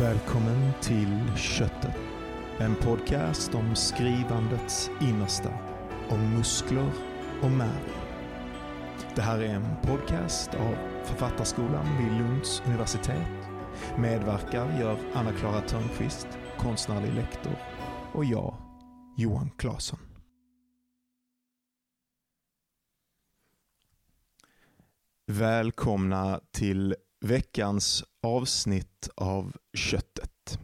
Välkommen till Köttet. En podcast om skrivandets innersta. Om muskler och märg. Det här är en podcast av Författarskolan vid Lunds universitet. Medverkar gör Anna-Klara Törnqvist, konstnärlig lektor, och jag, Johan Claesson. Välkomna till veckans avsnitt av Köttet.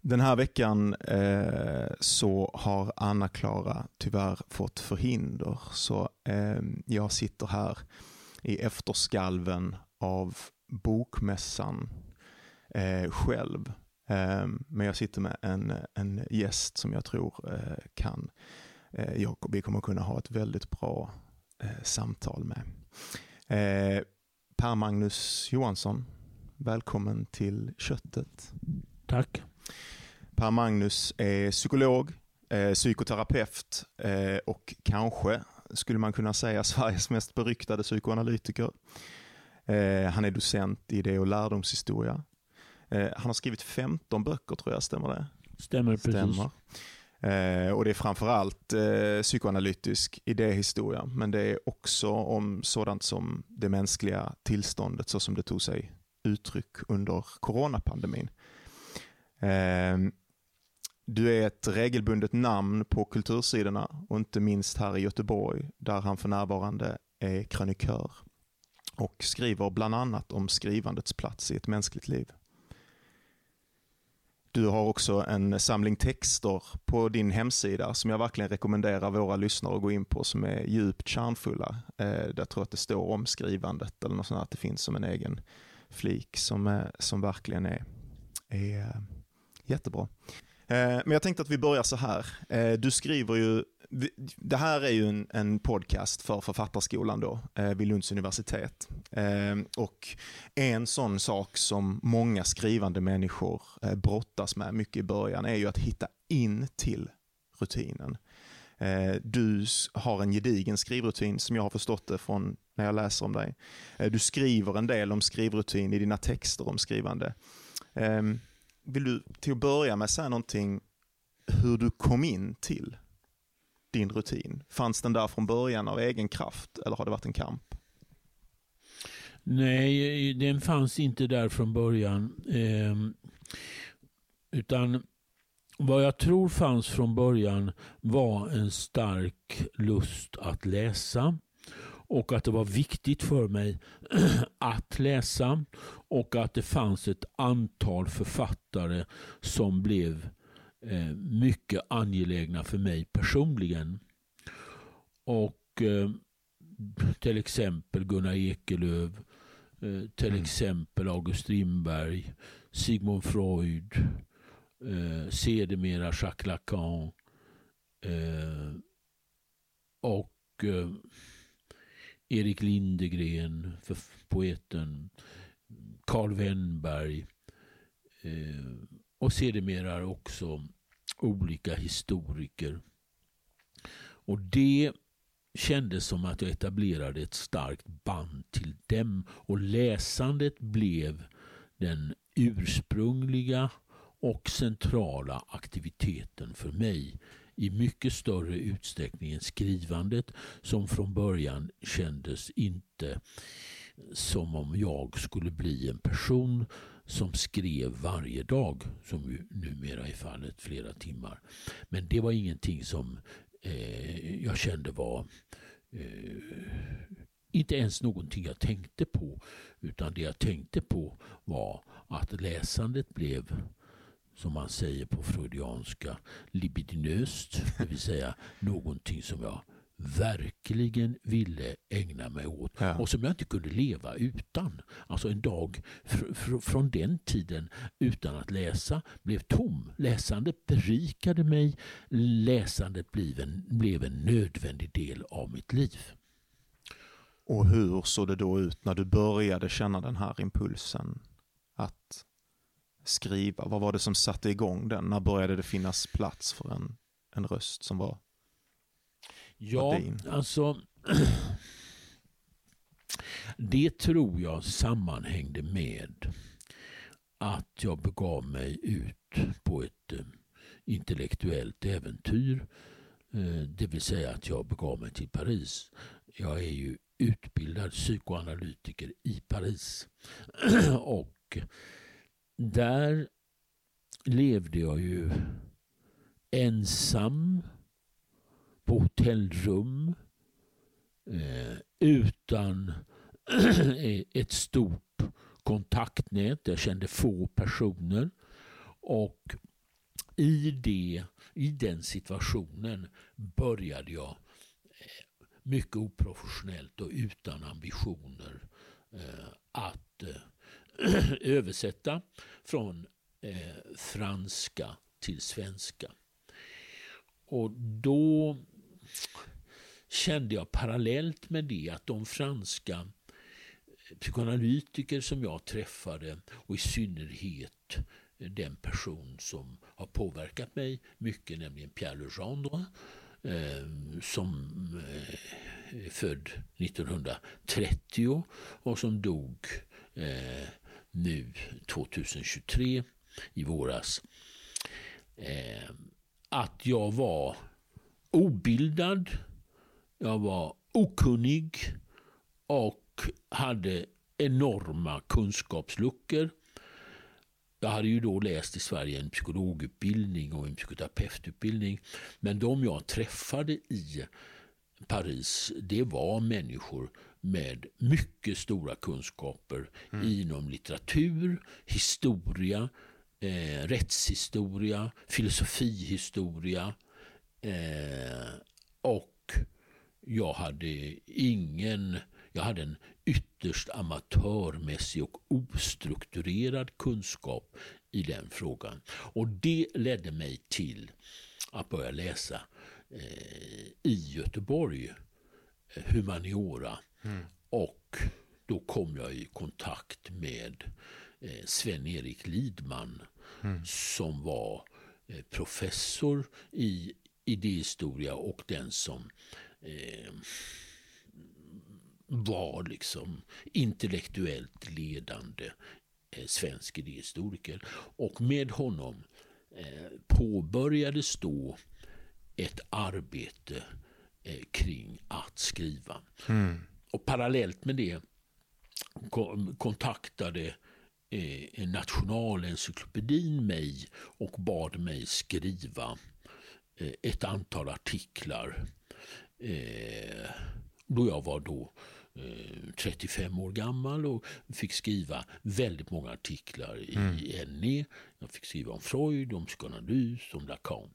Den här veckan eh, så har Anna-Klara tyvärr fått förhinder så eh, jag sitter här i efterskalven av bokmässan eh, själv. Eh, men jag sitter med en, en gäst som jag tror eh, kan, eh, jag, vi kommer kunna ha ett väldigt bra eh, samtal med. Eh, Per-Magnus Johansson, välkommen till Köttet. Tack. Per-Magnus är psykolog, eh, psykoterapeut eh, och kanske skulle man kunna säga Sveriges mest beryktade psykoanalytiker. Eh, han är docent i idé och lärdomshistoria. Han har skrivit 15 böcker tror jag, stämmer det? Stämmer, stämmer. Eh, och det är framförallt eh, psykoanalytisk idéhistoria, men det är också om sådant som det mänskliga tillståndet så som det tog sig uttryck under coronapandemin. Eh, du är ett regelbundet namn på kultursidorna och inte minst här i Göteborg där han för närvarande är krönikör och skriver bland annat om skrivandets plats i ett mänskligt liv. Du har också en samling texter på din hemsida som jag verkligen rekommenderar våra lyssnare att gå in på som är djupt kärnfulla. Eh, jag tror att det står om skrivandet eller något sånt att det finns som en egen flik som, eh, som verkligen är, är eh, jättebra. Eh, men jag tänkte att vi börjar så här. Du skriver ju, det här är ju en, en podcast för Författarskolan då, eh, vid Lunds universitet. Ehm, och en sån sak som många skrivande människor eh, brottas med mycket i början är ju att hitta in till rutinen. Eh, du har en gedigen skrivrutin som jag har förstått det från när jag läser om dig. Du skriver en del om skrivrutin i dina texter om skrivande. Ehm, vill du till att börja med säga någonting hur du kom in till din rutin? Fanns den där från början av egen kraft eller har det varit en kamp? Nej, den fanns inte där från början. Eh, utan vad jag tror fanns från början var en stark lust att läsa och att det var viktigt för mig att läsa och att det fanns ett antal författare som blev eh, mycket angelägna för mig personligen. Och eh, till exempel Gunnar Ekelöf, eh, till mm. exempel August Strindberg, Sigmund Freud, eh, sedermera Jacques Lacan eh, och eh, Erik Lindegren, för poeten, Karl Wennberg eh, och sedermera också olika historiker. Och det kändes som att jag etablerade ett starkt band till dem och läsandet blev den ursprungliga och centrala aktiviteten för mig i mycket större utsträckning än skrivandet som från början kändes inte som om jag skulle bli en person som skrev varje dag, som ju numera är fallet flera timmar. Men det var ingenting som eh, jag kände var eh, inte ens någonting jag tänkte på. Utan det jag tänkte på var att läsandet blev som man säger på freudianska, libidinöst. Det vill säga någonting som jag verkligen ville ägna mig åt ja. och som jag inte kunde leva utan. Alltså en dag fr fr från den tiden utan att läsa blev tom. Läsandet berikade mig. Läsandet blev en, blev en nödvändig del av mitt liv. Och hur såg det då ut när du började känna den här impulsen att skriva? Vad var det som satte igång den? När började det finnas plats för en, en röst som var, ja, alltså det tror jag sammanhängde med att jag begav mig ut på ett eh, intellektuellt äventyr. Eh, det vill säga att jag begav mig till Paris. Jag är ju utbildad psykoanalytiker i Paris. och där levde jag ju ensam på hotellrum eh, utan eh, ett stort kontaktnät. Jag kände få personer. Och i, det, i den situationen började jag eh, mycket oprofessionellt och utan ambitioner eh, att översätta från franska till svenska. Och då kände jag parallellt med det att de franska psykoanalytiker som jag träffade och i synnerhet den person som har påverkat mig mycket, nämligen Pierre Legendre eh, som eh, är född 1930 och som dog eh, nu 2023 i våras. Att jag var obildad, jag var okunnig och hade enorma kunskapsluckor. Jag hade ju då läst i Sverige en psykologutbildning och en psykoterapeututbildning. Men de jag träffade i Paris, det var människor med mycket stora kunskaper mm. inom litteratur, historia, eh, rättshistoria, filosofihistoria eh, och jag hade ingen jag hade en ytterst amatörmässig och ostrukturerad kunskap i den frågan. Och det ledde mig till att börja läsa eh, i Göteborg, eh, humaniora. Mm. Och då kom jag i kontakt med eh, Sven-Erik Lidman mm. som var eh, professor i idéhistoria och den som eh, var liksom intellektuellt ledande eh, svensk idéhistoriker. Och med honom eh, påbörjades då ett arbete eh, kring att skriva. Mm. Och parallellt med det kontaktade eh, Nationalencyklopedin mig och bad mig skriva ett antal artiklar eh, då jag var då 35 eh, år gammal och fick skriva väldigt många artiklar i mm. NE. Jag fick skriva om Freud, om psykoanalys, om Lacan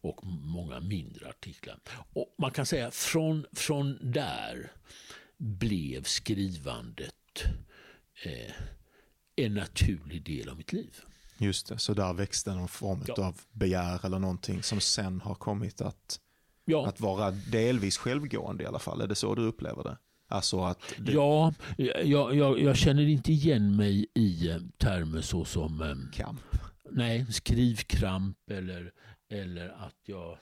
och många mindre artiklar. Och man kan säga från, från där blev skrivandet eh, en naturlig del av mitt liv. Just det, så där växte någon form ja. av begär eller någonting som sen har kommit att, ja. att vara delvis självgående i alla fall. Är det så du upplever det? Alltså att det... Ja, jag, jag, jag, känner inte igen mig i eh, termer så som ehm, Kamp? Nej, skrivkramp eller, eller att jag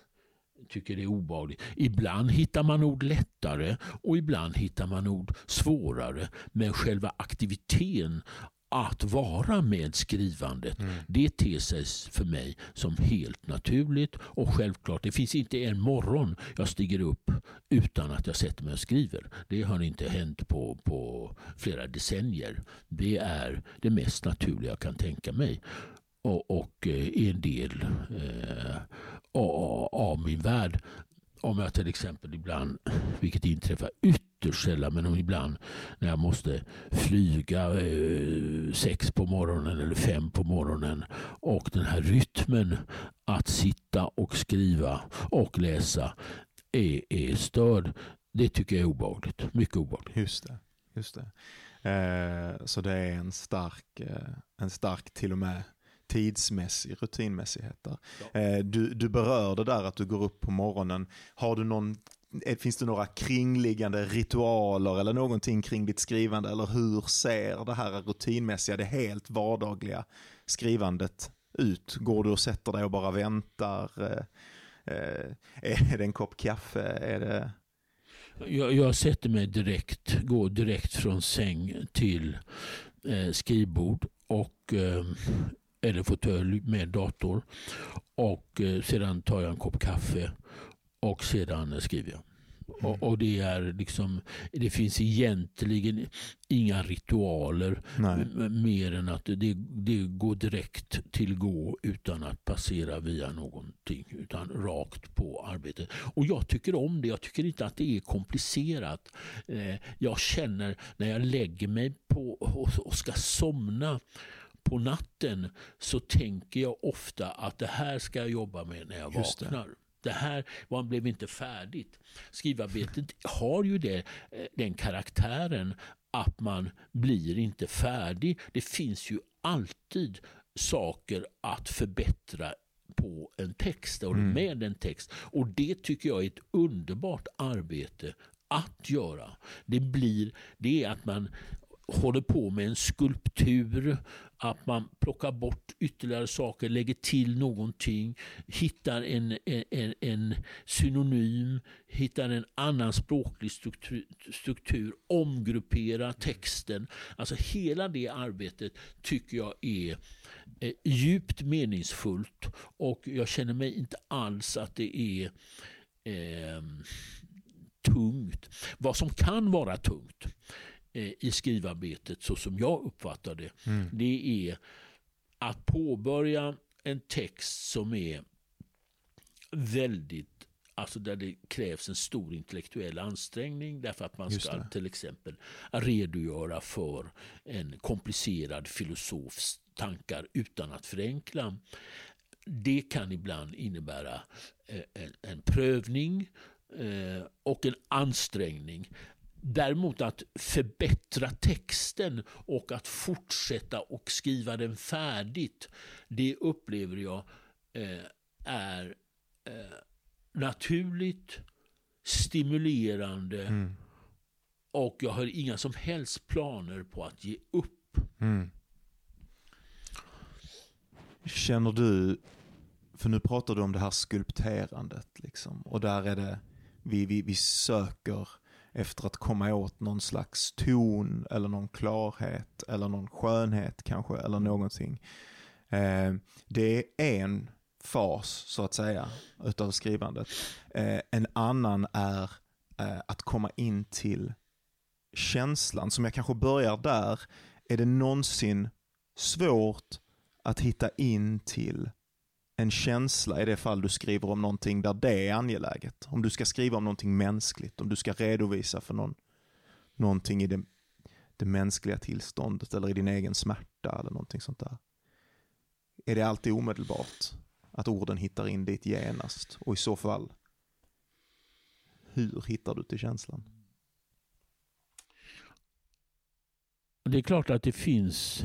tycker det är obehagligt. Ibland hittar man ord lättare och ibland hittar man ord svårare. Men själva aktiviteten att vara med skrivandet. Mm. Det ter sig för mig som helt naturligt och självklart. Det finns inte en morgon jag stiger upp utan att jag sätter mig och skriver. Det har inte hänt på, på flera decennier. Det är det mest naturliga jag kan tänka mig. Och, och är eh, en del eh, av min värld. Om jag till exempel ibland, vilket inträffar ytterst sällan, men ibland när jag måste flyga eh, sex på morgonen eller fem på morgonen och den här rytmen att sitta och skriva och läsa är, är störd. Det tycker jag är obehagligt. Mycket obehagligt. Just det. Just det. Eh, så det är en stark, eh, en stark till och med tidsmässig rutinmässighet där. Ja. Eh, du, du berörde där att du går upp på morgonen. Har du någon eh, Finns det några kringliggande ritualer eller någonting kring ditt skrivande? Eller hur ser det här rutinmässiga, det helt vardagliga skrivandet ut? Går du och sätter dig och bara väntar? Eh, är det en kopp kaffe? Är det... Jag, jag sätter mig direkt, går direkt från säng till eh, skrivbord och eh, eller fåtölj med dator. Och eh, sedan tar jag en kopp kaffe och sedan skriver jag. Och, Mm. och det, är liksom, det finns egentligen inga ritualer mer än att det, det går direkt till gå utan att passera via någonting utan rakt på arbetet. Och jag tycker om det. Jag tycker inte att det är komplicerat. Eh, Jag känner när jag lägger mig på och och ska somna på natten så tänker jag ofta att det här ska jag jobba med när jag Just det. vaknar. Det här var, blev inte färdigt. Skrivarbetet har ju det, eh, den karaktären att man blir inte färdig. Det finns ju alltid saker att förbättra på en text och Mm. med en text. Och det tycker jag är ett underbart arbete att göra. Det blir det är att man håller på med en skulptur, att man plockar bort ytterligare saker, lägger till någonting, hittar en, en, en, synonym, hittar en annan språklig struktur, struktur, omgrupperar texten. Alltså hela det arbetet tycker jag är eh, djupt meningsfullt och jag känner mig inte alls att det är eh, tungt. Vad som kan vara tungt i skrivarbetet så som jag uppfattar det, Mm. det är att påbörja en text som är väldigt Alltså där det krävs en stor intellektuell ansträngning därför att man ska till exempel redogöra för en komplicerad filosofs tankar utan att förenkla. Det kan ibland innebära eh, en, en prövning eh, och en ansträngning. Däremot att förbättra texten och att fortsätta och skriva den färdigt, det upplever jag eh, är eh, naturligt, stimulerande Mm. och jag har inga som helst planer på att ge upp. Mm. Känner du, för nu pratar du om det här skulpterandet liksom, och där är det, vi, vi, vi söker efter att komma åt någon slags ton eller någon klarhet eller någon skönhet kanske eller någonting. Eh, det är en fas så att säga utav skrivandet. Eh, en annan är eh, att komma in till känslan. Som jag kanske börjar där, är det någonsin svårt att hitta in till en känsla i det fall du skriver om någonting där det är angeläget. Om du ska skriva om någonting mänskligt, om du ska redovisa för någon, någonting i det, det mänskliga tillståndet eller i din egen smärta eller någonting sånt där. Är det alltid omedelbart att orden hittar in dit genast? Och i så fall, hur hittar du till känslan? Det är klart att det finns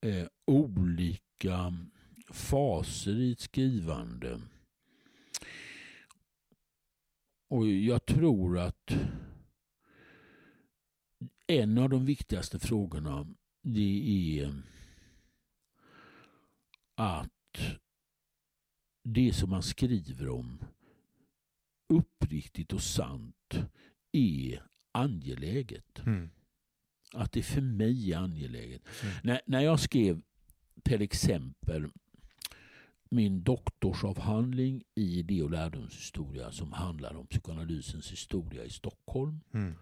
eh, olika faser i ett skrivande. Och jag tror att en av de viktigaste frågorna det är att det som man skriver om uppriktigt och sant är angeläget. Att det för mig är angeläget. Mm. När, när jag skrev till exempel min doktorsavhandling i idé och lärdomshistoria som handlar om psykoanalysens historia i Stockholm Mm.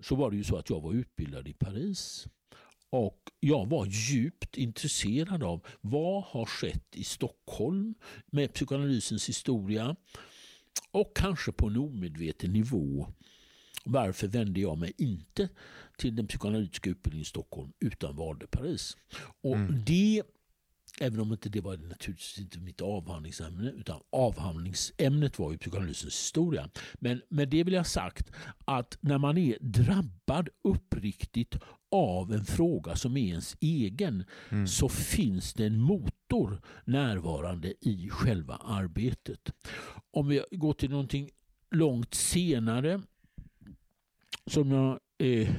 så var det ju så att jag var utbildad i Paris. Och jag var djupt intresserad av vad har skett i Stockholm med psykoanalysens historia och kanske på en omedveten nivå. Varför vände jag mig inte till den psykoanalytiska utbildningen i Stockholm utan valde Paris? Och Mm. det, Även om inte det var naturligtvis inte mitt avhandlingsämne utan avhandlingsämnet var ju psykoanalysens historia. Men med det vill jag ha sagt att när man är drabbad uppriktigt av en fråga som är ens egen mm. så finns det en motor närvarande i själva arbetet. Om vi går till någonting långt senare som jag eh,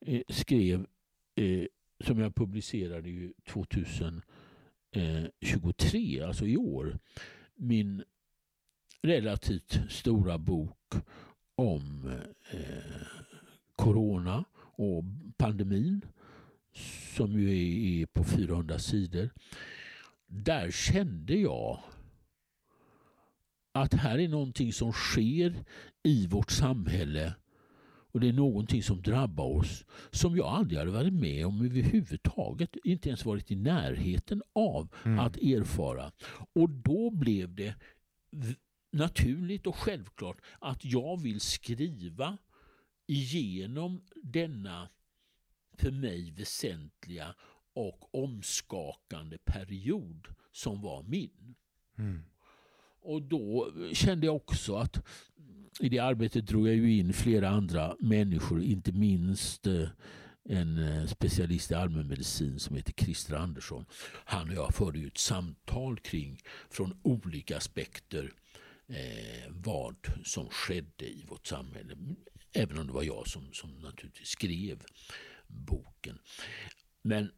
eh, skrev, eh, som jag publicerade 2000 Eh, 23, alltså i år, min relativt stora bok om eh, corona och pandemin som ju är, på 400 sidor. Där kände jag att här är någonting som sker i vårt samhälle och det är någonting som drabbar oss som jag aldrig hade varit med om överhuvudtaget. Inte ens varit i närheten av mm. att erfara. Och då blev det naturligt och självklart att jag vill skriva igenom denna för mig väsentliga och omskakande period som var min. Mm. Och då kände jag också att i det arbetet drog jag ju in flera andra människor, inte minst eh, en eh, specialist i allmänmedicin som heter Christer Andersson. Han och jag förde ju ett samtal kring från olika aspekter eh, vad som skedde i vårt samhälle. Även om det var jag som, som naturligtvis skrev boken. Men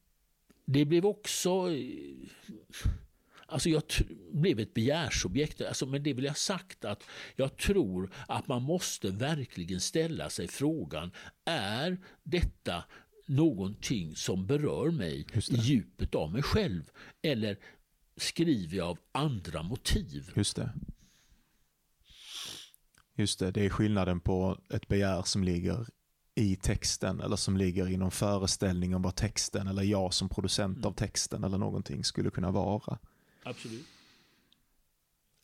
det blev också eh, Alltså jag blev ett begärsobjekt. Alltså med det vill jag sagt att jag tror att man måste verkligen ställa sig frågan, är detta någonting som berör mig i djupet av mig själv? Eller skriver jag av andra motiv? Just det. Just det, det är skillnaden på ett begär som ligger i texten eller som ligger i någon föreställning om vad texten eller jag som producent mm. av texten eller någonting skulle kunna vara. Absolut.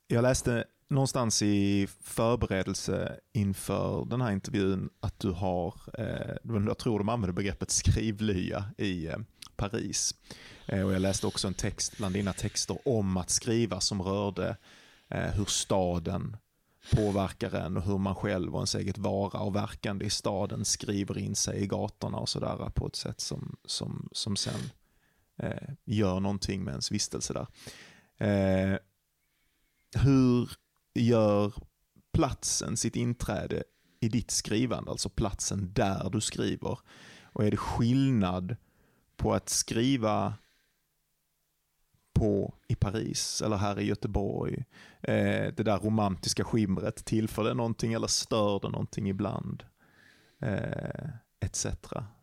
Jag läste någonstans i förberedelse inför den här intervjun att du har, eh, jag tror de använder begreppet skrivlya i eh, Paris. Eh, och jag läste också en text bland dina texter om att skriva som rörde hur staden påverkar en och hur man själv och ens eget vara och verkande i staden skriver in sig i gatorna och sådär på ett sätt som, som, som sen eh, gör någonting med ens vistelse där. Eh, hur gör platsen sitt inträde i ditt skrivande, alltså platsen där du skriver? Och är det skillnad på att skriva på i Paris eller här i Göteborg? Eh, det där romantiska skimret, tillför det någonting eller stör det någonting ibland? Eh, etc.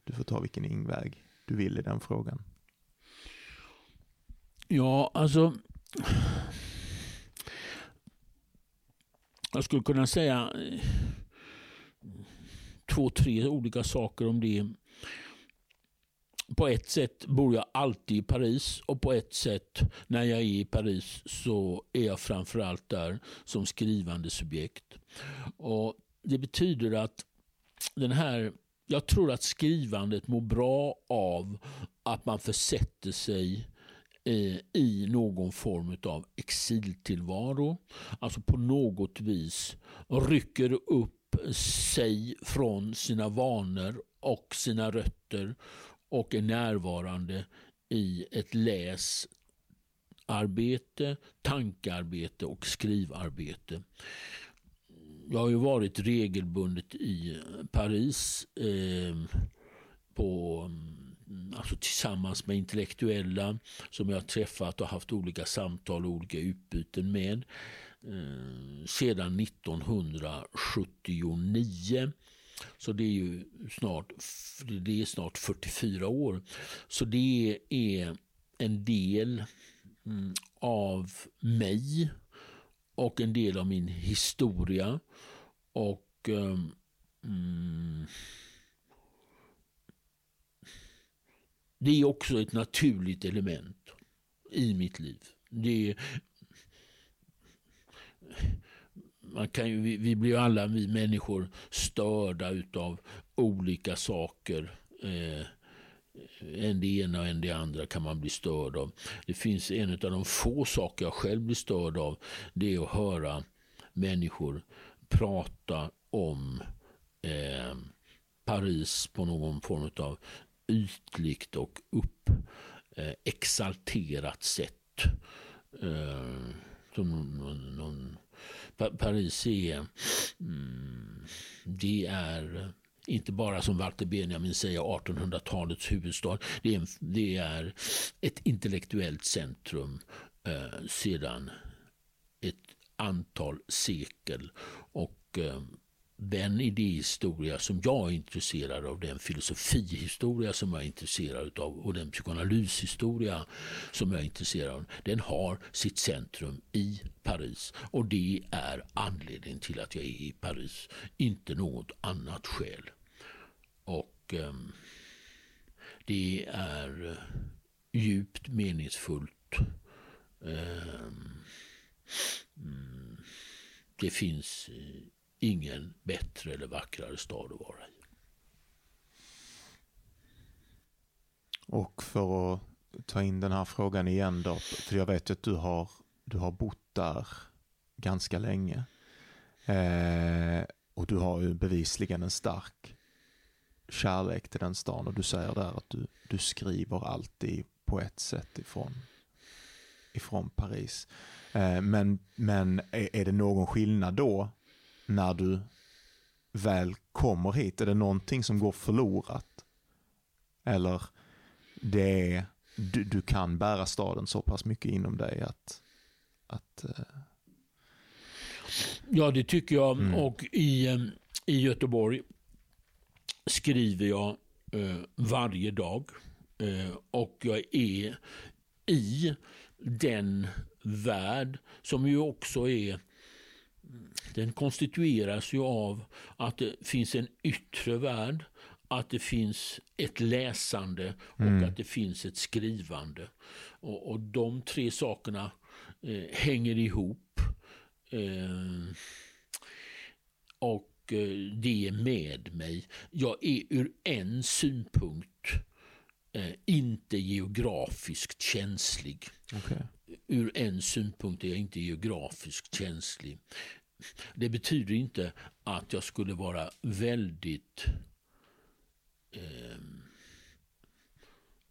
Du får ta vilken ingväg du vill i den frågan. Ja, alltså jag skulle kunna säga eh, två, tre olika saker om det. På ett sätt bor jag alltid i Paris och på ett sätt när jag är i Paris så är jag framförallt där som skrivande subjekt. Och Det betyder att den här jag tror att skrivandet mår bra av att man försätter sig Eh, i någon form av exiltillvaro. Alltså på något vis rycker upp sig från sina vanor och sina rötter och är närvarande i ett läsarbete, tankearbete och skrivarbete. Jag har ju varit regelbundet i Paris eh, på mm, Mm. alltså tillsammans med intellektuella som jag har träffat och haft olika samtal och olika utbyten med eh, sedan 1979. Så det är ju snart, det är snart 44 år. Så det är en del mm, av mig och en del av min historia. Och um, mm, Det är också ett naturligt element i mitt liv. Det man kan ju, vi, vi blir alla, vi människor, störda utav olika saker. Eh, en det ena och en det andra kan man bli störd av. Det finns en av de få saker jag själv blir störd av. Det är att höra människor prata om eh, Paris på någon form av ytligt och upp eh, exalterat sätt. Eh, som någon, någon, Paris är, mm, det är inte bara som Walter Benjamin säger 1800-talets huvudstad. Det är, en, det är ett intellektuellt centrum eh, sedan ett antal sekel. Och eh, den idéhistoria som jag är intresserad av, den filosofihistoria som jag är intresserad av och den psykoanalyshistoria som jag är intresserad av, den har sitt centrum i Paris. Och det är anledningen till att jag är i Paris, inte något annat skäl. Och eh, det är eh, djupt meningsfullt. Eh, mm, det finns eh, ingen bättre eller vackrare stad att vara i. Och för att ta in den här frågan igen då, för jag vet ju att du har, du har bott där ganska länge. Eh, och du har ju bevisligen en stark kärlek till den stan och du säger där att du, du skriver alltid på ett sätt ifrån, ifrån Paris. Eh, men men är, är det någon skillnad då när du väl kommer hit? Är det någonting som går förlorat? Eller det är, du, du kan bära staden så pass mycket inom dig att... att uh... Ja, det tycker jag. Mm. Och i, eh, i Göteborg skriver jag eh, varje dag. Eh, och jag är i den värld som ju också är den konstitueras ju av att det finns en yttre värld, att det finns ett läsande och mm. att det finns ett skrivande. Och, och de tre sakerna eh, hänger ihop. Eh, och eh, det är med mig. Jag är ur en synpunkt eh, inte geografiskt känslig. Okay. Ur en synpunkt är jag inte geografiskt känslig. Det betyder inte att jag skulle vara väldigt eh,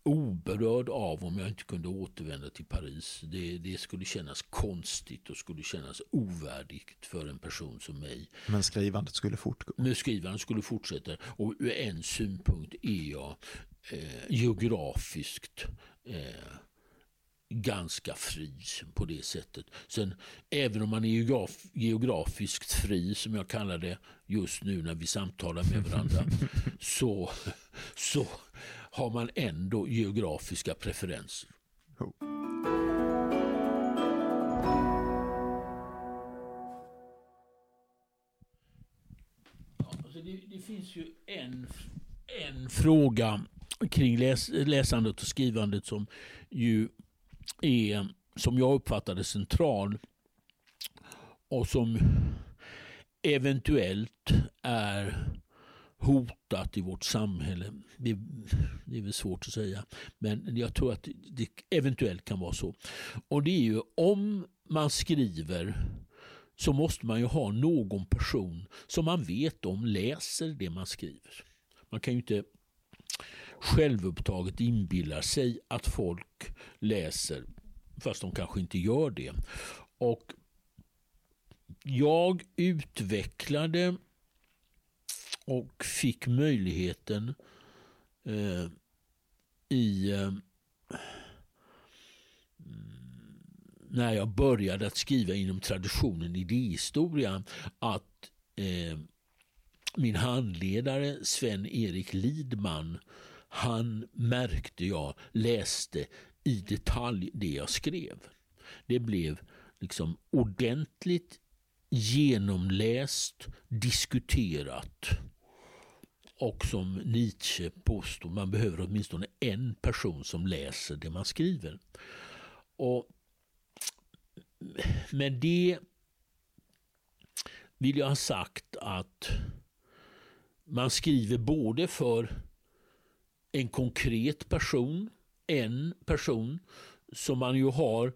oberörd av om jag inte kunde återvända till Paris. Det, det, skulle kännas konstigt och skulle kännas ovärdigt för en person som mig. Men skrivandet skulle fortgå? Men skrivandet skulle fortsätta och ur en synpunkt är jag eh, geografiskt eh, ganska fri på det sättet. Sen även om man är geograf, geografiskt fri som jag kallar det just nu när vi samtalar med varandra så, så har man ändå geografiska preferenser. alltså det, det, finns ju en, en fråga kring läs, läsandet och skrivandet som ju är, som jag uppfattar det, central och som eventuellt är hotat i vårt samhälle. Det, det, är väl svårt att säga, men jag tror att det eventuellt kan vara så. Och det är ju om man skriver så måste man ju ha någon person som man vet om läser det man skriver. Man kan ju inte självupptaget inbillar sig att folk läser fast de kanske inte gör det. Och jag utvecklade och fick möjligheten eh, i eh, mm, när jag började att skriva inom traditionen idéhistoria att eh, min handledare Sven-Erik Lidman han märkte jag läste i detalj det jag skrev. Det blev liksom ordentligt genomläst, diskuterat och som Nietzsche påstod, man behöver åtminstone en person som läser det man skriver. Och med det vill jag ha sagt att man skriver både för en konkret person, en person som man ju har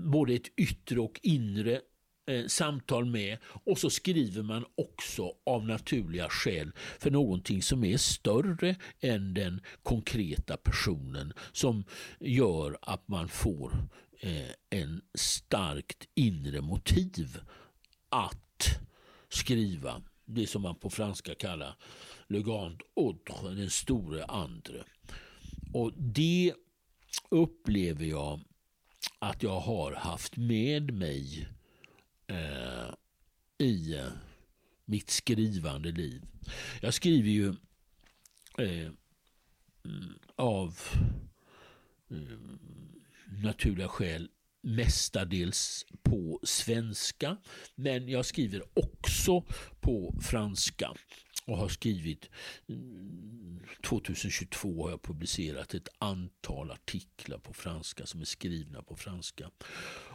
både ett yttre och inre eh, samtal med. Och så skriver man också av naturliga skäl för någonting som är större än den konkreta personen som gör att man får eh, en starkt inre motiv att skriva det som man på franska kallar Le Grand Autre, den store andre. Och det upplever jag att jag har haft med mig eh, i mitt skrivande liv. Jag skriver ju eh, mm, av eh, naturliga skäl mestadels på svenska. Men jag skriver också på franska och har skrivit mm, 2022 har jag publicerat ett antal artiklar på franska som är skrivna på franska.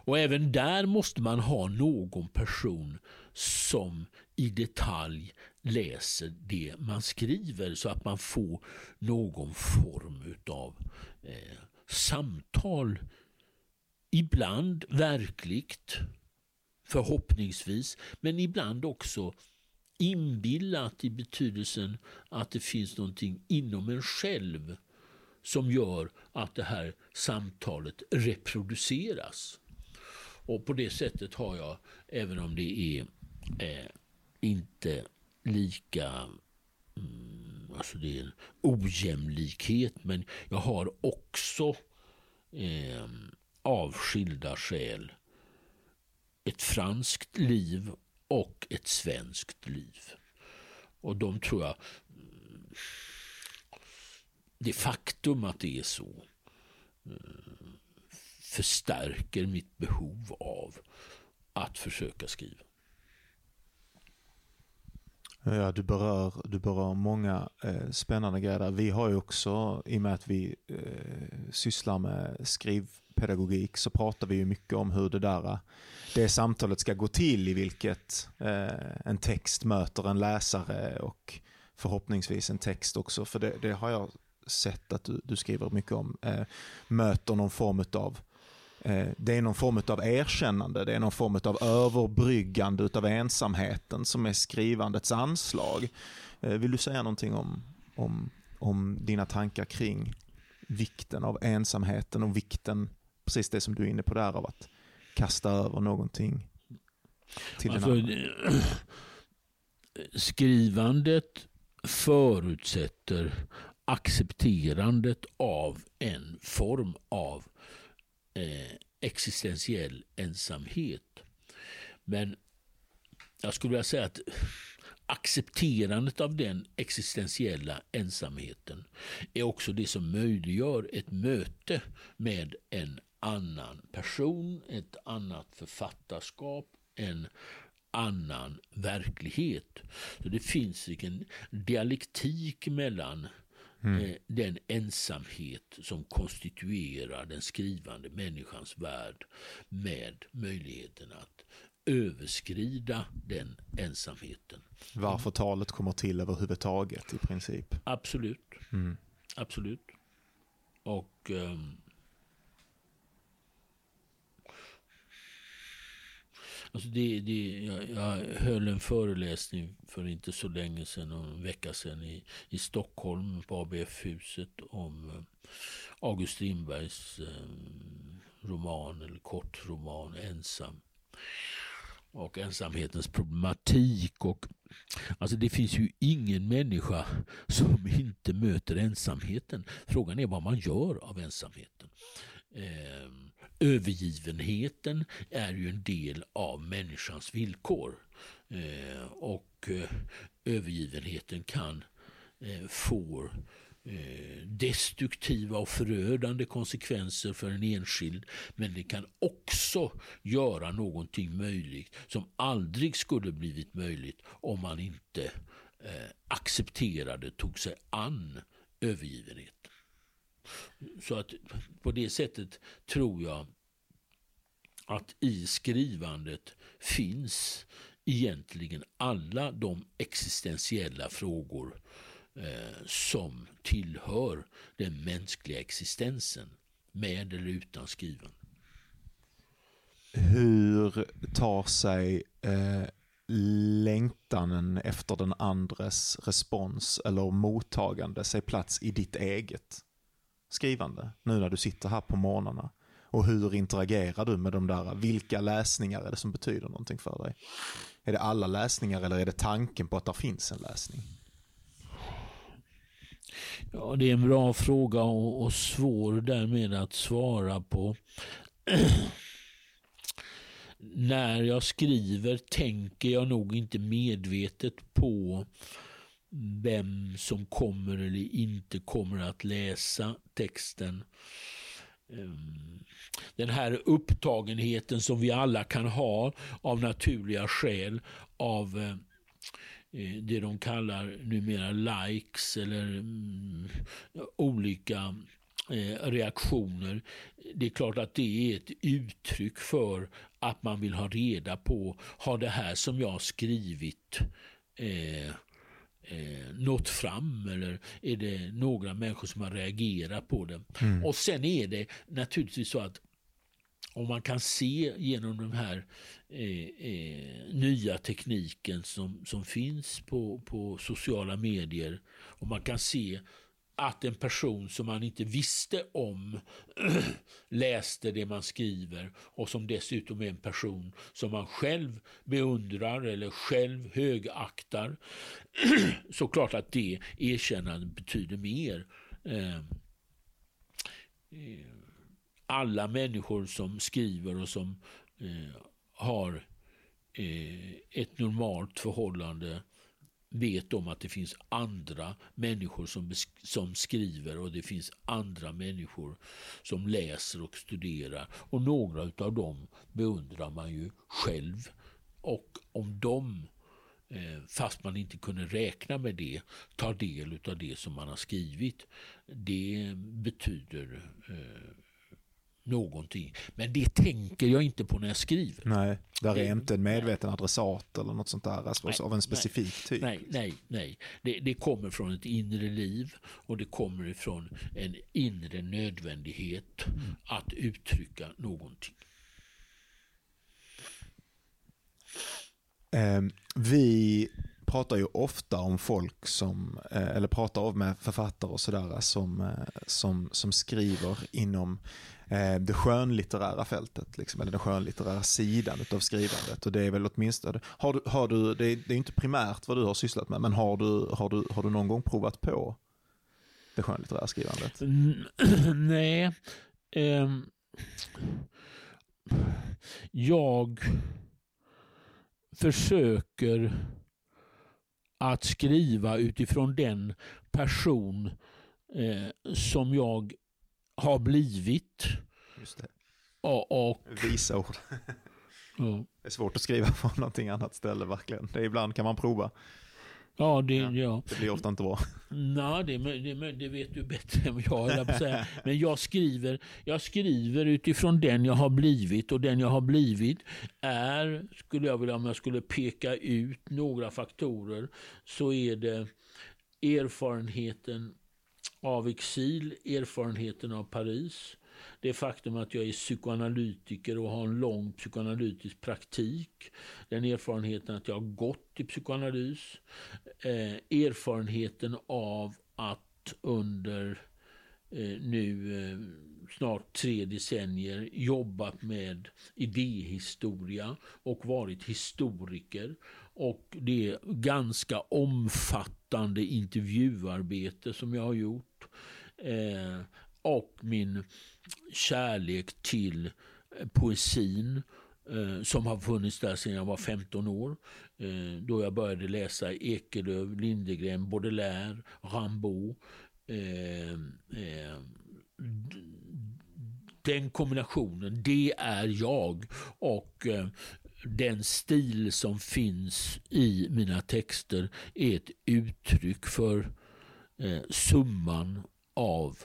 Och även där måste man ha någon person som i detalj läser det man skriver så att man får någon form av eh, samtal. Ibland verkligt, förhoppningsvis, men ibland också inbillat i betydelsen att det finns någonting inom en själv som gör att det här samtalet reproduceras. Och på det sättet har jag, även om det är eh, inte lika mm, Alltså det är en ojämlikhet men jag har också eh, av skilda skäl ett franskt liv och ett svenskt liv. Och de tror jag, det faktum att det är så eh, förstärker mitt behov av att försöka skriva. Ja, du berör, du berör många eh, spännande grejer där. Vi har ju också, i och med att vi eh, sysslar med skriv pedagogik så pratar vi ju mycket om hur det där det samtalet ska gå till, i vilket eh, en text möter en läsare och förhoppningsvis en text också. För det, det har jag sett att du, du skriver mycket om. Eh, möter någon form av Eh, det är någon form av erkännande, det är någon form av överbryggande av ensamheten som är skrivandets anslag. Eh, vill du säga någonting om, om, om dina tankar kring vikten av ensamheten och vikten, precis det som du är inne på där, av att kasta över någonting till alltså, den andra? Skrivandet förutsätter accepterandet av en form av eh, existentiell ensamhet. Men jag skulle vilja säga att accepterandet av den existentiella ensamheten är också det som möjliggör ett möte med en annan person, ett annat författarskap, en annan verklighet. Så Det finns en dialektik mellan Mm. Eh, den ensamhet som konstituerar den skrivande människans värld med möjligheten att överskrida den ensamheten. Varför talet kommer till överhuvudtaget i princip? Absolut. Mm. Absolut. Och um, Alltså det, det, jag, jag höll en föreläsning för inte så länge sedan, en vecka sedan i, i Stockholm på ABF-huset om eh, August Strindbergs eh, roman eller kortroman Ensam och ensamhetens problematik. Och, alltså det finns ju ingen människa som inte möter ensamheten. Frågan är vad man gör av ensamheten. Eh, övergivenheten är ju en del av människans villkor. Eh, och eh, övergivenheten kan eh, få eh, destruktiva och förödande konsekvenser för en enskild. Men det kan också göra någonting möjligt som aldrig skulle blivit möjligt om man inte eh, accepterade, tog sig an övergivenheten. Så att på det sättet tror jag att i skrivandet finns egentligen alla de existentiella frågor eh, som tillhör den mänskliga existensen, med eller utan skriven. Hur tar sig eh, längtanen efter den andres respons eller mottagande sig plats i ditt eget? Skrivande nu när du sitter här på morgnarna? Och hur interagerar du med de där? Vilka läsningar är det som betyder någonting för dig? Är det alla läsningar eller är det tanken på att det finns en läsning? Ja, det är en bra fråga och, och svår därmed att svara på. när jag skriver tänker jag nog inte medvetet på vem som kommer eller inte kommer att läsa texten. Ehm, den här upptagenheten som vi alla kan ha av naturliga skäl av eh, eh, det de kallar numera likes eller mm, olika eh, reaktioner. Det är klart att det är ett uttryck för att man vill ha reda på, har det här som jag skrivit eh, eh, nått fram eller är det några människor som har reagerat på det? Mm. Och sen är det naturligtvis så att om man kan se genom den här eh, eh, nya tekniken som, som finns på, på sociala medier och man kan se att en person som man inte visste om läste det man skriver och som dessutom är en person som man själv beundrar eller själv högaktar så klart att det erkännandet betyder mer. Ehm, eh, alla människor som skriver och som eh, har eh, ett normalt förhållande vet om att det finns andra människor som, som skriver och det finns andra människor som läser och studerar. Och några av dem beundrar man ju själv. Och om de, eh, fast man inte kunde räkna med det, tar del av det som man har skrivit, det betyder eh, någonting. Men det tänker jag inte på när jag skriver. Nej, där är inte en medveten adressat eller något sånt där alltså, nej, av en specifik nej, typ. Nej, nej, nej. Det, det, kommer från ett inre liv och det kommer ifrån en inre nödvändighet mm. att uttrycka någonting. Eh, vi pratar ju ofta om folk som, eh, eller pratar med författare och sådär som, eh, som, som skriver inom eh, det skönlitterära fältet, liksom, eller den skönlitterära sidan av skrivandet. Och det är väl åtminstone, har du, har du, det, är, det är inte primärt vad du har sysslat med, men har du, har du, har du någon gång provat på det skönlitterära skrivandet? Mm, nej. Um, jag försöker att skriva utifrån den person eh, som jag har blivit. Just det. Och, och Visa ord. ja. Det är svårt att skriva på någonting annat ställe verkligen. Det är ibland kan man prova. Ja, det, ja. ja. det blir ofta inte bra. Nej, det, det, det vet du bättre än jag, jag säga. Men jag skriver, jag skriver utifrån den jag har blivit och den jag har blivit är, skulle jag vilja, om jag skulle peka ut några faktorer, så är det erfarenheten av exil, erfarenheten av Paris, det faktum att jag är psykoanalytiker och har en lång psykoanalytisk praktik, den erfarenheten att jag har gått i psykoanalys, eh, erfarenheten av att under eh, nu eh, snart tre decennier jobbat med idéhistoria och varit historiker. Och det ganska omfattande intervjuarbete som jag har gjort. Eh, och min kärlek till eh, poesin eh, som har funnits där sedan jag var 15 år. Eh, då jag började läsa Ekelöf, Lindegren, Baudelaire, Rimbaud. Eh, eh, den kombinationen, det är jag. Och eh, den stil som finns i mina texter är ett uttryck för summan av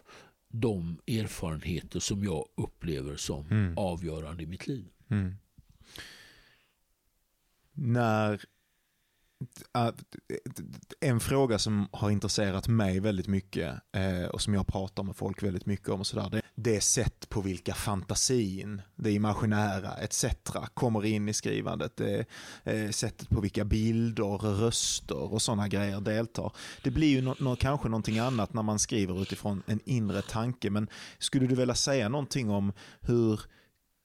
de erfarenheter som jag upplever som mm. avgörande i mitt liv. Mm. När Eh, en fråga som har intresserat mig väldigt mycket eh, och som jag pratar med folk väldigt mycket om och sådär, det, det är sätt på vilka fantasin, det imaginära etc. kommer in i skrivandet. Det är eh, sättet på vilka bilder, röster och sådana grejer deltar. Det blir ju no, no, kanske någonting annat när man skriver utifrån en inre tanke, men skulle du vilja säga någonting om hur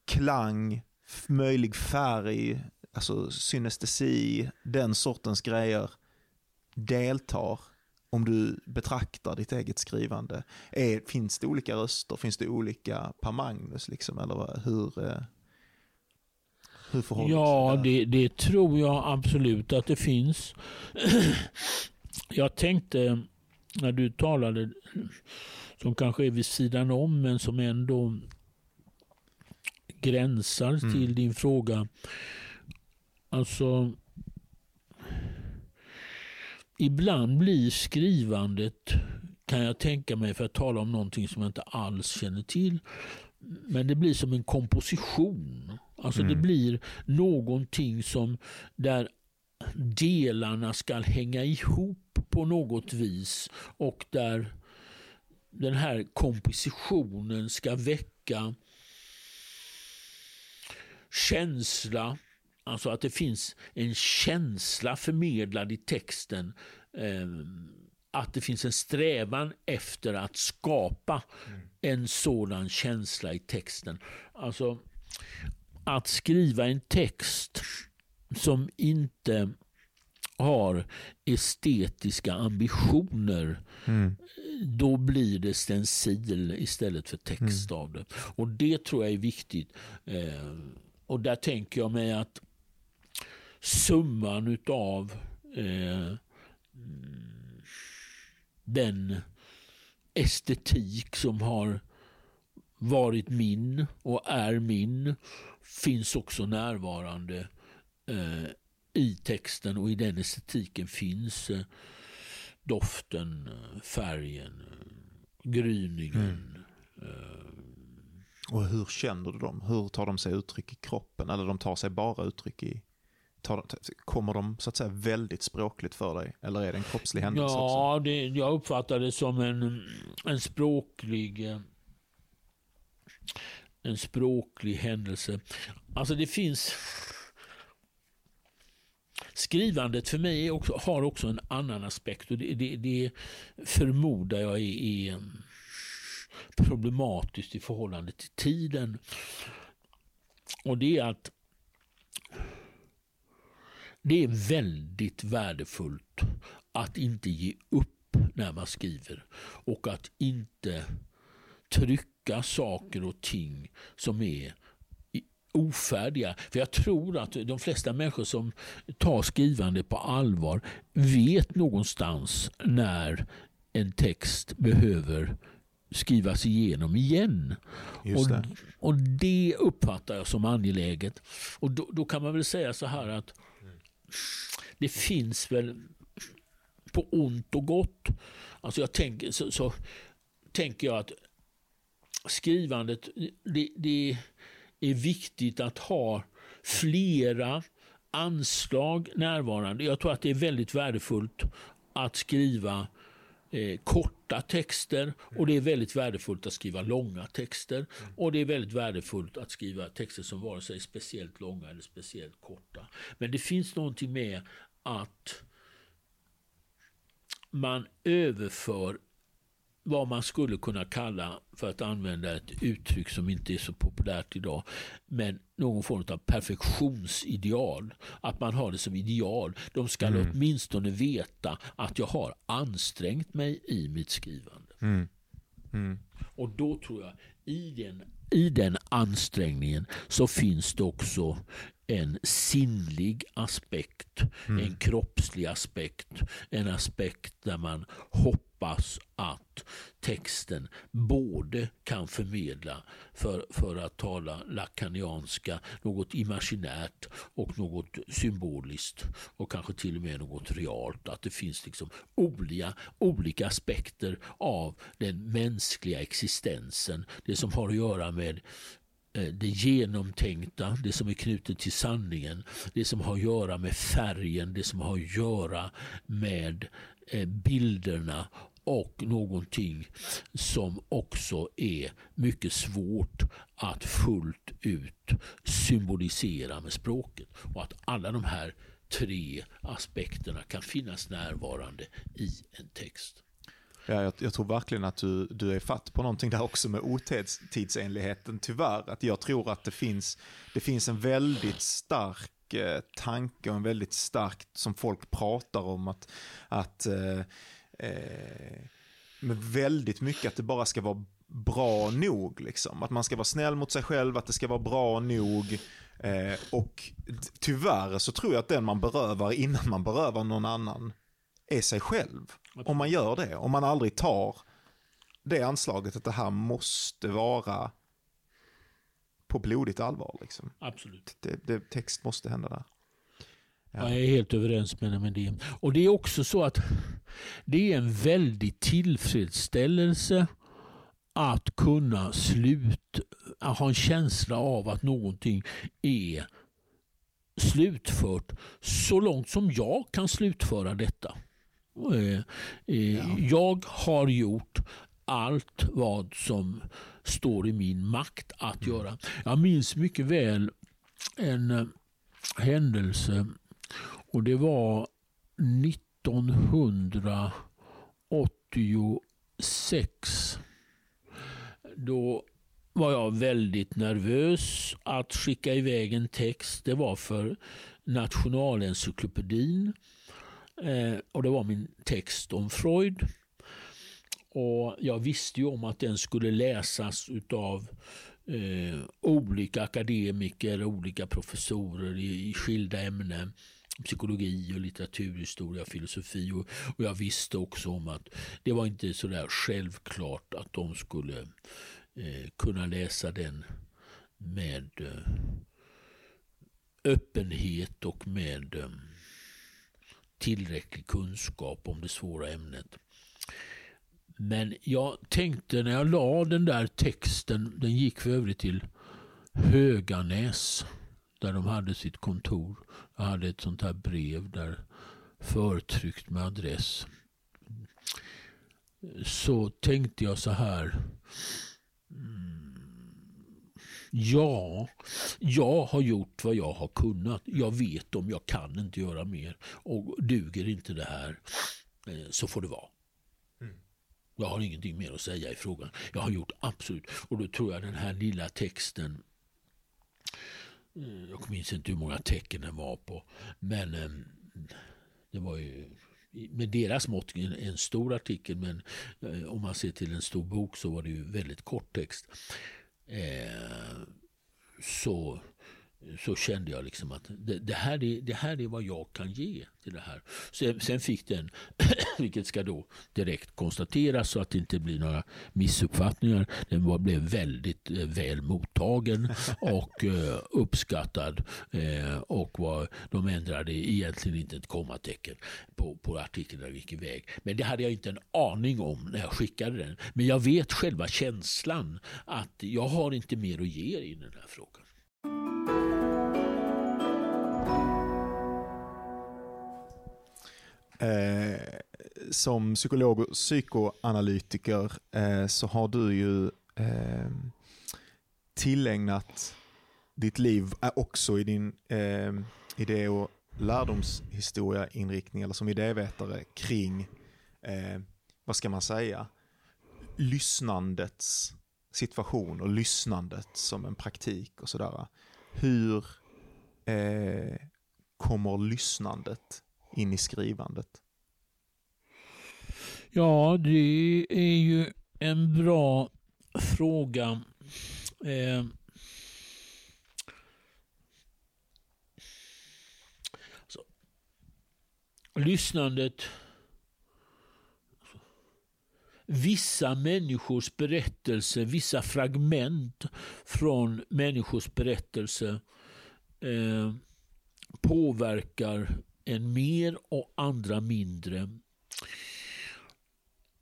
klang, möjlig färg, alltså synestesi, den sortens grejer deltar om du betraktar ditt eget skrivande? Är, finns det olika röster? Finns det olika Per Magnus? Liksom, eller hur, eh, Hur förhåller Ja, det det, det tror jag absolut att det finns. Jag tänkte när du talade, som kanske är vid sidan om men som ändå gränsar Mm. till din fråga. Alltså, ibland blir skrivandet, kan jag tänka mig för att tala om någonting som jag inte alls känner till, men det blir som en komposition. Alltså det Mm. blir någonting som där delarna ska hänga ihop på något vis och där den här kompositionen ska väcka känsla, alltså att det finns en känsla förmedlad i texten. Eh, att det finns en strävan efter att skapa en sådan känsla i texten. Alltså att skriva en text som inte har estetiska ambitioner Mm. då blir det stencil istället för text av det. Och det tror jag är viktigt. Eh, och där tänker jag mig att summan utav eh, den estetik som har varit min och är min finns också närvarande eh, i texten och i den estetiken finns eh, doften, färgen, gryningen. gryningen. eh, Och hur känner du dem? Hur tar de sig uttryck i kroppen? Eller de tar sig bara uttryck i... Tar, kommer de så att säga väldigt språkligt för dig? Eller är det en kroppslig händelse också? Ja, det, jag uppfattar det som en, en språklig en språklig händelse. Alltså det finns Skrivandet för mig också, har också en annan aspekt och det, det, det förmodar jag är, är problematiskt i förhållande till tiden. Och det är att det är väldigt värdefullt att inte ge upp när man skriver och att inte trycka saker och ting som är ofärdiga. För jag tror att de flesta människor som tar skrivande på allvar vet någonstans när en text behöver skrivas igenom igen. Just och, det. och det uppfattar jag som angeläget. Och då, då kan man väl säga så här att det finns väl på ont och gott. Alltså jag tänker, så, så tänker jag att skrivandet, det, det är viktigt att ha flera anslag närvarande. Jag tror att det är väldigt värdefullt att skriva eh, korta texter och det är väldigt värdefullt att skriva långa texter. Och det är väldigt värdefullt att skriva texter som vare sig är speciellt långa eller speciellt korta. Men det finns någonting med att man överför vad man skulle kunna kalla, för att använda ett uttryck som inte är så populärt idag, men någon form av perfektionsideal. Att man har det som ideal. De ska Mm. åtminstone veta att jag har ansträngt mig i mitt skrivande. Mm. Mm. Och då tror jag i den, i den ansträngningen så finns det också en sinnlig aspekt, en kroppslig aspekt, en aspekt där man hoppas Hoppas att texten både kan förmedla, för, för att tala lakanianska, något imaginärt och något symboliskt och kanske till och med något realt. Att det finns liksom olika, olika aspekter av den mänskliga existensen. Det som har att göra med eh, det genomtänkta, det som är knutet till sanningen, det som har att göra med färgen, det som har att göra med eh, bilderna och någonting som också är mycket svårt att fullt ut symbolisera med språket. Och att alla de här tre aspekterna kan finnas närvarande i en text. Ja, jag, jag tror verkligen att du, du är fatt på någonting där också med otidsenligheten tyvärr. Att jag tror att det finns, det finns en väldigt stark eh, tanke och en väldigt starkt som folk pratar om, att, att eh, eh, med väldigt mycket att det bara ska vara bra nog. Liksom. Att man ska vara snäll mot sig själv, att det ska vara bra nog. Eh, och tyvärr så tror jag att den man berövar innan man berövar någon annan är sig själv. Om man gör det, om man aldrig tar det anslaget att det här måste vara på blodigt allvar. Liksom. Absolut. Det, det, text måste hända där. Ja. Jag är helt överens med, det. Och det är också så att det är en väldig tillfredsställelse att kunna slut, att ha en känsla av att någonting är slutfört så långt som jag kan slutföra detta. Eh, eh, ja. Jag har gjort allt vad som står i min makt att mm. göra. Jag minns mycket väl en eh, händelse och det var 1986. Då var jag väldigt nervös att skicka iväg en text. Det var för Nationalencyklopedin. Eh, och det var min text om Freud. Och Jag visste ju om att den skulle läsas av eh, olika akademiker, olika professorer i, i skilda ämnen psykologi och litteraturhistoria och filosofi. Och, och, jag visste också om att det var inte sådär självklart att de skulle eh, kunna läsa den med eh, öppenhet och med eh, tillräcklig kunskap om det svåra ämnet. Men jag tänkte när jag la den där texten, den gick för övrigt till Höganäs där de hade sitt kontor. Jag hade ett sånt här brev där förtryckt med adress. Så tänkte jag så här. Ja, jag har gjort vad jag har kunnat. Jag vet om jag kan inte göra mer. Och duger inte det här eh, så får det vara. Mm. Jag har ingenting mer att säga i frågan. Jag har gjort absolut. Och då tror jag den här lilla texten Eh, jag minns inte hur många tecken den var på. Men ehm, det var ju med deras mått en, en stor artikel. Men eh, om man ser till en stor bok så var det ju väldigt kort text. Eh, så så kände jag liksom att det, det, här är, det här är vad jag kan ge till det här. Sen, sen fick den, vilket ska då direkt konstateras så att det inte blir några missuppfattningar, den var, blev väldigt eh, väl mottagen och eh, uppskattad. Eh, och var, de ändrade egentligen inte ett kommatecken på, på artikeln när vi gick iväg. Men det hade jag inte en aning om när jag skickade den. Men jag vet själva känslan att jag har inte mer att ge i den här frågan. Eh, som psykolog och psykoanalytiker eh, så har du ju eh, tillägnat ditt liv eh, också i din eh, idé och lärdomshistoria inriktning eller som idévetare kring, eh, vad ska man säga, lyssnandets situation och lyssnandet som en praktik och sådär. Hur eh, kommer lyssnandet in i skrivandet? Ja, det är ju en bra fråga. Eh, så, lyssnandet vissa människors berättelse, vissa fragment från människors berättelse eh, påverkar en mer och andra mindre.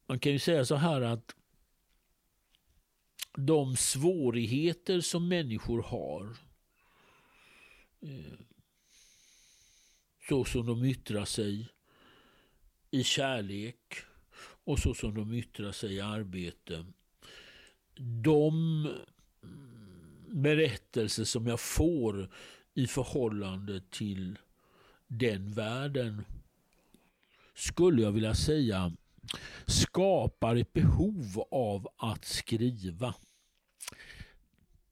Man kan ju säga så här att de svårigheter som människor har eh, så som de yttrar sig i kärlek och så som de yttrar sig i arbete. De mm, berättelser som jag får i förhållande till den världen skulle jag vilja säga skapar ett behov av att skriva.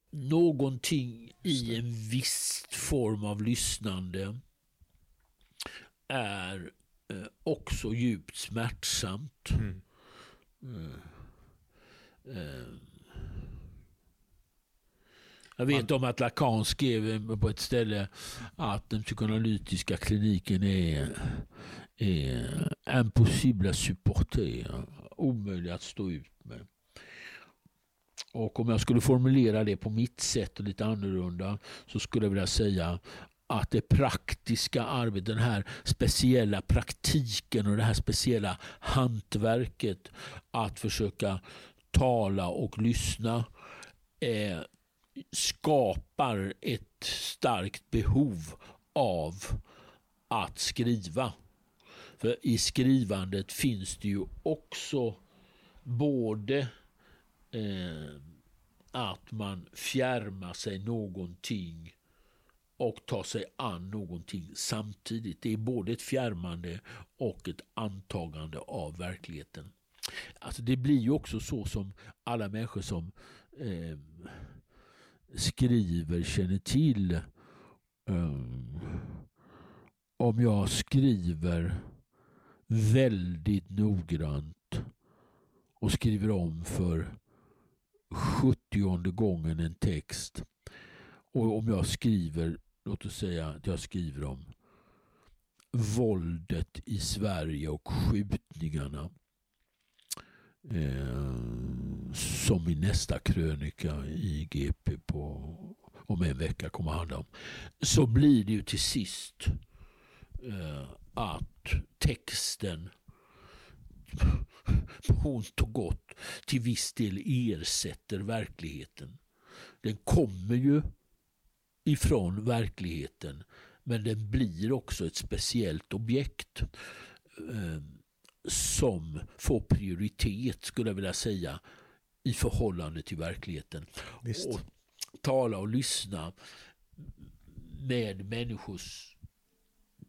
Någonting i en viss form av lyssnande är eh, också djupt smärtsamt. Mm. Mm. Jag vet om att Lacan skrev på ett ställe att den psykoanalytiska kliniken är, är impossible à supporter. Omöjlig att stå ut med. Och om jag skulle formulera det på mitt sätt och lite annorlunda så skulle jag vilja säga att det praktiska arbetet, den här speciella praktiken och det här speciella hantverket att försöka tala och lyssna eh, skapar ett starkt behov av att skriva. För i skrivandet finns det ju också både eh, att man fjärmar sig någonting och tar sig an någonting samtidigt. Det är både ett fjärmande och ett antagande av verkligheten. Alltså det blir ju också så som alla människor som eh, skriver känner till. Um, om jag skriver väldigt noggrant och skriver om för sjuttionde gången en text och om jag skriver, låt oss säga att jag skriver om våldet i Sverige och skjutningarna Eh, som i nästa krönika i GP på, om en vecka kommer att handla om. Så blir det ju till sist eh, att texten på ont och gott till viss del ersätter verkligheten. Den kommer ju ifrån verkligheten men den blir också ett speciellt objekt. Eh, som får prioritet, skulle jag vilja säga, i förhållande till verkligheten. Visst. Och tala och lyssna med människors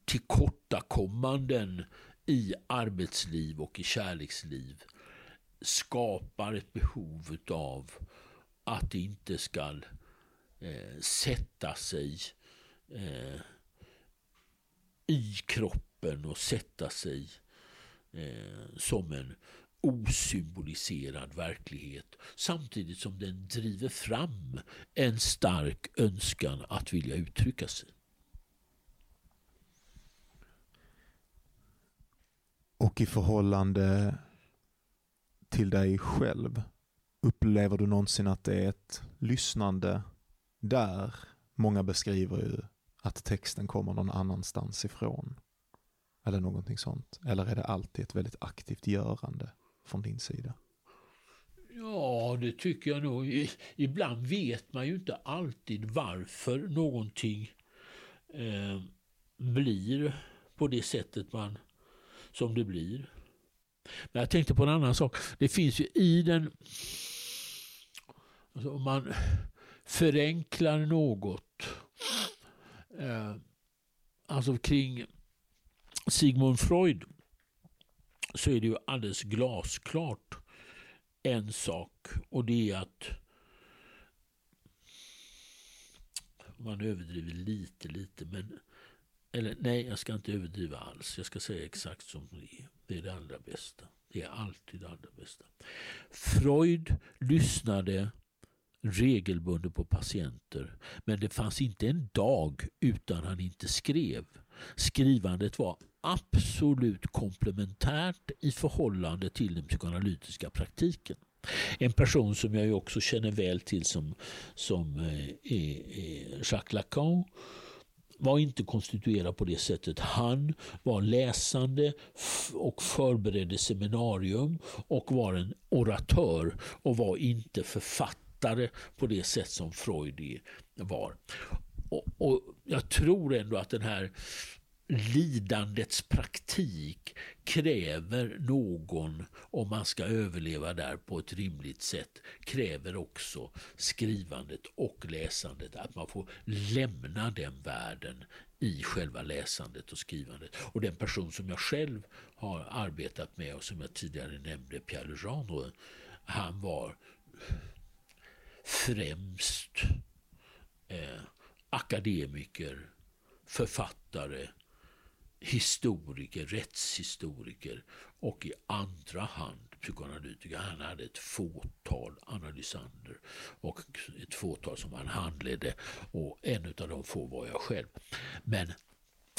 tillkortakommanden i arbetsliv och i kärleksliv skapar ett behov av att det inte ska eh, sätta sig eh, i kroppen och sätta sig eh, som en osymboliserad verklighet samtidigt som den driver fram en stark önskan att vilja uttrycka sig. Och i förhållande till dig själv, upplever du någonsin att det är ett lyssnande där? Många beskriver ju att texten kommer någon annanstans ifrån. Eller någonting sånt. Eller är det alltid ett väldigt aktivt görande från din sida? Ja, det tycker jag nog. Ibland vet man ju inte alltid varför någonting eh, blir på det sättet man, som det blir. Men jag tänkte på en annan sak. Det finns ju i den... Alltså om man förenklar något. Eh, alltså kring Sigmund Freud så är det ju alldeles glasklart en sak och det är att man överdriver lite, lite men eller nej, jag ska inte överdriva alls. Jag ska säga exakt som det är. Det är det allra bästa. Det är alltid det allra bästa. Freud lyssnade regelbundet på patienter. Men det fanns inte en dag utan han inte skrev. Skrivandet var absolut komplementärt i förhållande till den psykoanalytiska praktiken. En person som jag också känner väl till som, som eh, är, eh, Jacques Lacan var inte konstituerad på det sättet. Han var läsande och förberedde seminarium och var en oratör och var inte författare på det sätt som Freud var. Och, och Jag tror ändå att den här lidandets praktik kräver någon, om man ska överleva där på ett rimligt sätt, kräver också skrivandet och läsandet. Att man får lämna den världen i själva läsandet och skrivandet. Och den person som jag själv har arbetat med och som jag tidigare nämnde, Pierre Legendre, han var främst eh, akademiker, författare, historiker, rättshistoriker och i andra hand psykoanalytiker. Han hade ett fåtal analysander och ett fåtal som han handledde och en av de få var jag själv. Men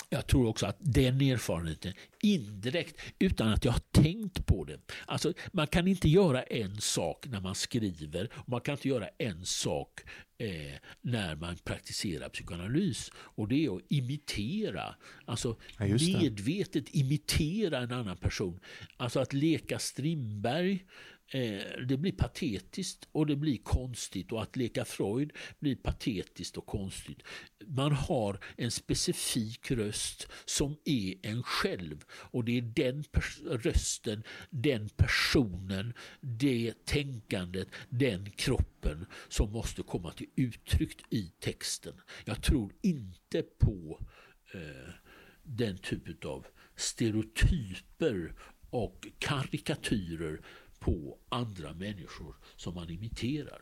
jag tror också att den erfarenheten indirekt, utan att jag har tänkt på det. Alltså, man kan inte göra en sak när man skriver och man kan inte göra en sak eh, när man praktiserar psykoanalys. Och det är att imitera, alltså ja, medvetet imitera en annan person. Alltså att leka Strindberg Eh, det blir patetiskt och det blir konstigt och att leka Freud blir patetiskt och konstigt. Man har en specifik röst som är en själv och det är den rösten, den personen, det tänkandet, den kroppen som måste komma till uttryck i texten. Jag tror inte på eh, den typ av stereotyper och karikatyrer på andra människor som man imiterar.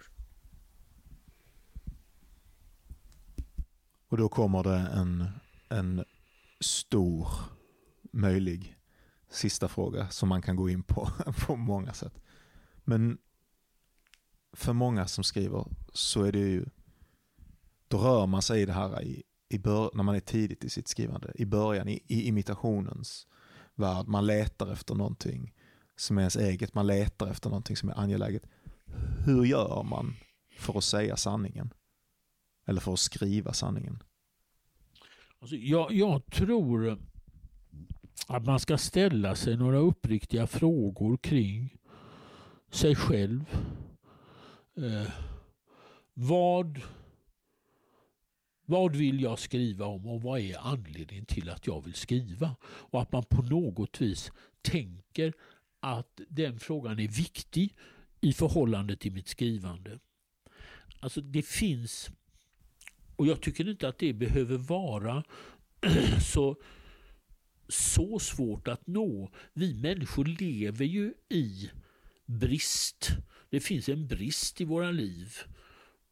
Och då kommer det en, en stor möjlig sista fråga som man kan gå in på på många sätt. Men för många som skriver så är det ju, då rör man sig i det här i, i bör, när man är tidigt i sitt skrivande, i början, i, i imitationens värld. Man letar efter någonting som är ens eget, man letar efter någonting som är angeläget. Hur gör man för att säga sanningen? Eller för att skriva sanningen? Alltså, jag, jag tror att man ska ställa sig några uppriktiga frågor kring sig själv. Eh, vad, vad vill jag skriva om och vad är anledningen till att jag vill skriva? Och att man på något vis tänker att den frågan är viktig i förhållande till mitt skrivande. Alltså det finns, och jag tycker inte att det behöver vara så, så svårt att nå. Vi människor lever ju i brist. Det finns en brist i våra liv.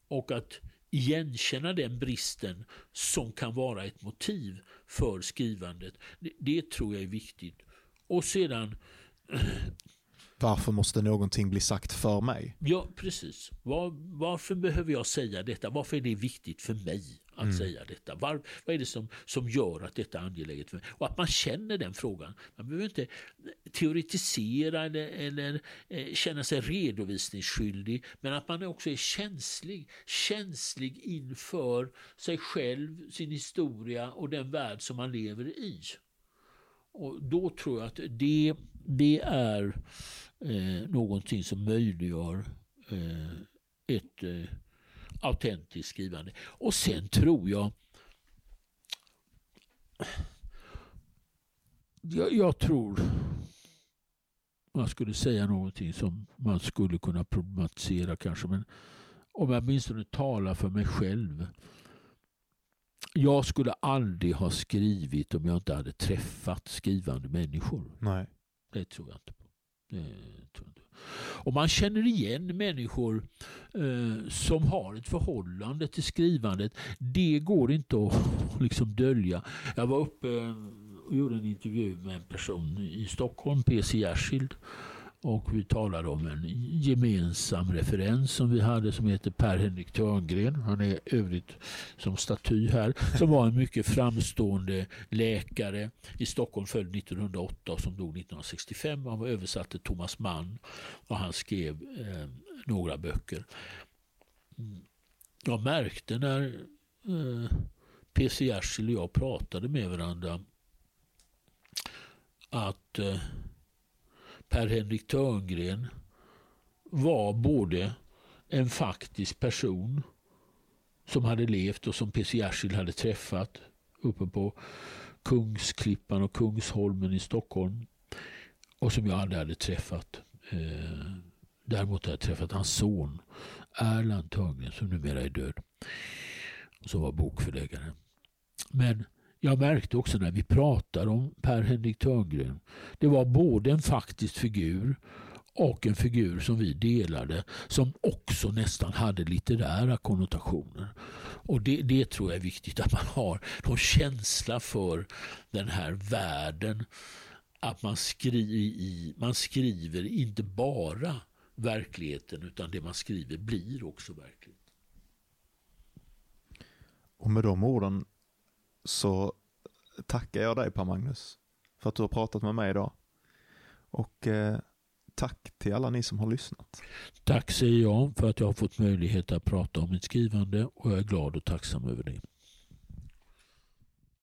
Och att igenkänna den bristen som kan vara ett motiv för skrivandet, det, det tror jag är viktigt. Och sedan varför måste någonting bli sagt för mig? Ja, precis. Var, varför behöver jag säga detta? Varför är det viktigt för mig att mm. säga detta? Var, vad är det som, som gör att detta är angeläget för mig? Och att man känner den frågan. Man behöver inte teoretisera eller, eller eh, känna sig redovisningsskyldig, men att man också är känslig. Känslig inför sig själv, sin historia och den värld som man lever i. Och då tror jag att det, det är eh, någonting som möjliggör eh, ett eh, autentiskt skrivande. Och sen tror jag jag, jag tror man skulle säga någonting som man skulle kunna problematisera kanske. Men om jag åtminstone talar för mig själv jag skulle aldrig ha skrivit om jag inte hade träffat skrivande människor. Nej. Det tror jag inte på. tror inte. Och man känner igen människor eh, som har ett förhållande till skrivandet. Det går inte att liksom dölja. Jag var uppe eh, och gjorde en intervju med en person i Stockholm, PC Jersild. Och vi talade om en gemensam referens som vi hade som heter Per-Henrik Törngren. Han är övrigt som staty här. Som var en mycket framstående läkare i Stockholm född 1908 och som dog 1965. Han var översatt till Thomas Mann och han skrev eh, några böcker. Jag märkte när eh, P.C. Jersild och jag pratade med varandra att eh, Per-Henrik Törngren var både en faktisk person som hade levt och som P.C. Jersild hade träffat uppe på Kungsklippan och Kungsholmen i Stockholm och som jag aldrig hade träffat. Eh, däremot hade jag träffat hans son Erland Törngren som numera är död. Som var bokförläggare. Men jag märkte också när vi pratade om Per-Henrik Törngren. Det var både en faktisk figur och en figur som vi delade som också nästan hade litterära konnotationer. Och det, det tror jag är viktigt att man har någon känsla för den här världen. Att man, skri, man skriver inte bara verkligheten utan det man skriver blir också verkligheten. Och med de orden så tackar jag dig Per Magnus för att du har pratat med mig idag. Och eh, tack till alla ni som har lyssnat. Tack säger jag för att jag har fått möjlighet att prata om mitt skrivande och jag är glad och tacksam över det.